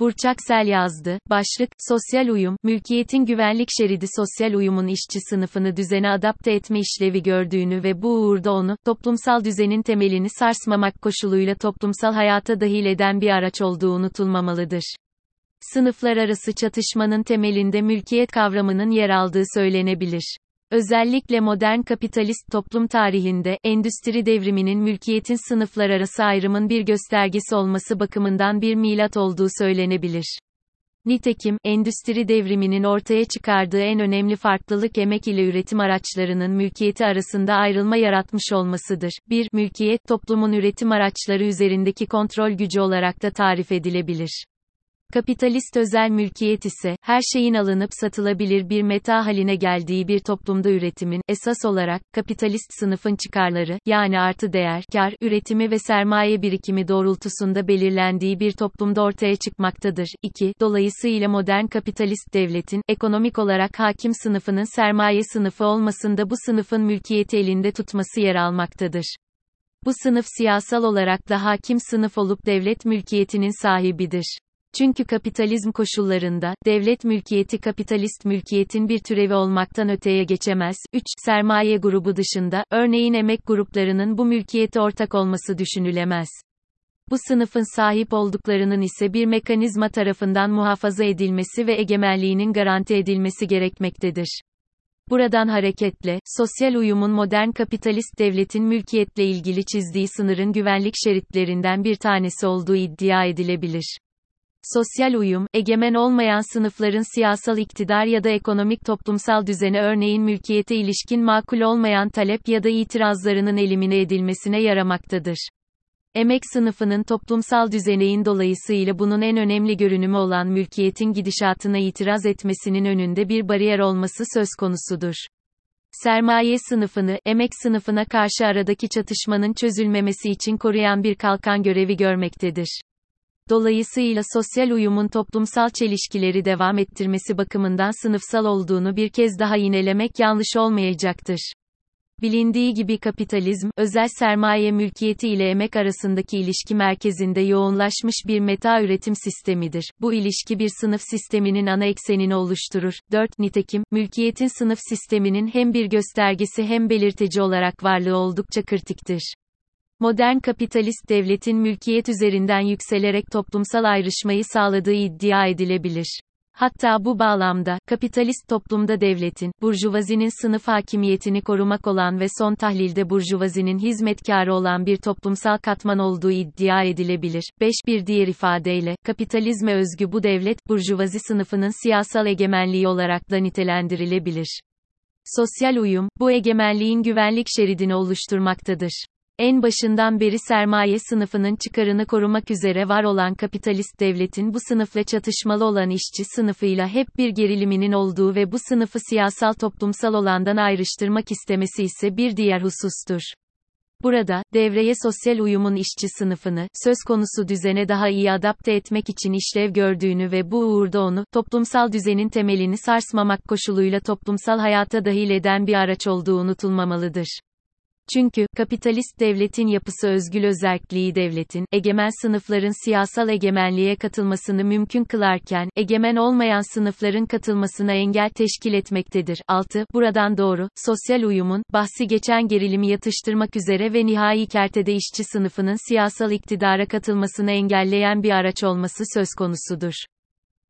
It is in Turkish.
Burçaksel yazdı. Başlık, Sosyal Uyum, Mülkiyetin Güvenlik Şeridi Sosyal uyumun işçi sınıfını düzene adapte etme işlevi gördüğünü ve bu uğurda onu, toplumsal düzenin temelini sarsmamak koşuluyla toplumsal hayata dahil eden bir araç olduğu unutulmamalıdır. Sınıflar arası çatışmanın temelinde mülkiyet kavramının yer aldığı söylenebilir. Özellikle modern kapitalist toplum tarihinde, endüstri devriminin mülkiyetin sınıflar arası ayrımın bir göstergesi olması bakımından bir milat olduğu söylenebilir. Nitekim, endüstri devriminin ortaya çıkardığı en önemli farklılık emek ile üretim araçlarının mülkiyeti arasında ayrılma yaratmış olmasıdır. 1. Mülkiyet, toplumun üretim araçları üzerindeki kontrol gücü olarak da tarif edilebilir. Kapitalist özel mülkiyet ise, her şeyin alınıp satılabilir bir meta haline geldiği bir toplumda üretimin, esas olarak, kapitalist sınıfın çıkarları, yani artı değer, kar, üretimi ve sermaye birikimi doğrultusunda belirlendiği bir toplumda ortaya çıkmaktadır. 2. Dolayısıyla modern kapitalist devletin, ekonomik olarak hakim sınıfının sermaye sınıfı olmasında bu sınıfın mülkiyeti elinde tutması yer almaktadır. Bu sınıf siyasal olarak da hakim sınıf olup devlet mülkiyetinin sahibidir. Çünkü kapitalizm koşullarında, devlet mülkiyeti kapitalist mülkiyetin bir türevi olmaktan öteye geçemez. 3. Sermaye grubu dışında, örneğin emek gruplarının bu mülkiyete ortak olması düşünülemez. Bu sınıfın sahip olduklarının ise bir mekanizma tarafından muhafaza edilmesi ve egemenliğinin garanti edilmesi gerekmektedir. Buradan hareketle, sosyal uyumun modern kapitalist devletin mülkiyetle ilgili çizdiği sınırın güvenlik şeritlerinden bir tanesi olduğu iddia edilebilir. Sosyal uyum, egemen olmayan sınıfların siyasal iktidar ya da ekonomik toplumsal düzene örneğin mülkiyete ilişkin makul olmayan talep ya da itirazlarının elimine edilmesine yaramaktadır. Emek sınıfının toplumsal düzeneğin dolayısıyla bunun en önemli görünümü olan mülkiyetin gidişatına itiraz etmesinin önünde bir bariyer olması söz konusudur. Sermaye sınıfını, emek sınıfına karşı aradaki çatışmanın çözülmemesi için koruyan bir kalkan görevi görmektedir. Dolayısıyla sosyal uyumun toplumsal çelişkileri devam ettirmesi bakımından sınıfsal olduğunu bir kez daha yinelemek yanlış olmayacaktır. Bilindiği gibi kapitalizm, özel sermaye mülkiyeti ile emek arasındaki ilişki merkezinde yoğunlaşmış bir meta üretim sistemidir. Bu ilişki bir sınıf sisteminin ana eksenini oluşturur. 4. Nitekim, mülkiyetin sınıf sisteminin hem bir göstergesi hem belirteci olarak varlığı oldukça kritiktir. Modern kapitalist devletin mülkiyet üzerinden yükselerek toplumsal ayrışmayı sağladığı iddia edilebilir. Hatta bu bağlamda, kapitalist toplumda devletin, burjuvazinin sınıf hakimiyetini korumak olan ve son tahlilde burjuvazinin hizmetkarı olan bir toplumsal katman olduğu iddia edilebilir. 5. Bir diğer ifadeyle, kapitalizme özgü bu devlet, burjuvazi sınıfının siyasal egemenliği olarak da nitelendirilebilir. Sosyal uyum, bu egemenliğin güvenlik şeridini oluşturmaktadır. En başından beri sermaye sınıfının çıkarını korumak üzere var olan kapitalist devletin bu sınıfla çatışmalı olan işçi sınıfıyla hep bir geriliminin olduğu ve bu sınıfı siyasal toplumsal olandan ayrıştırmak istemesi ise bir diğer husustur. Burada, devreye sosyal uyumun işçi sınıfını, söz konusu düzene daha iyi adapte etmek için işlev gördüğünü ve bu uğurda onu, toplumsal düzenin temelini sarsmamak koşuluyla toplumsal hayata dahil eden bir araç olduğu unutulmamalıdır. Çünkü, kapitalist devletin yapısı özgül özerkliği devletin, egemen sınıfların siyasal egemenliğe katılmasını mümkün kılarken, egemen olmayan sınıfların katılmasına engel teşkil etmektedir. 6. Buradan doğru, sosyal uyumun, bahsi geçen gerilimi yatıştırmak üzere ve nihai kertede işçi sınıfının siyasal iktidara katılmasını engelleyen bir araç olması söz konusudur.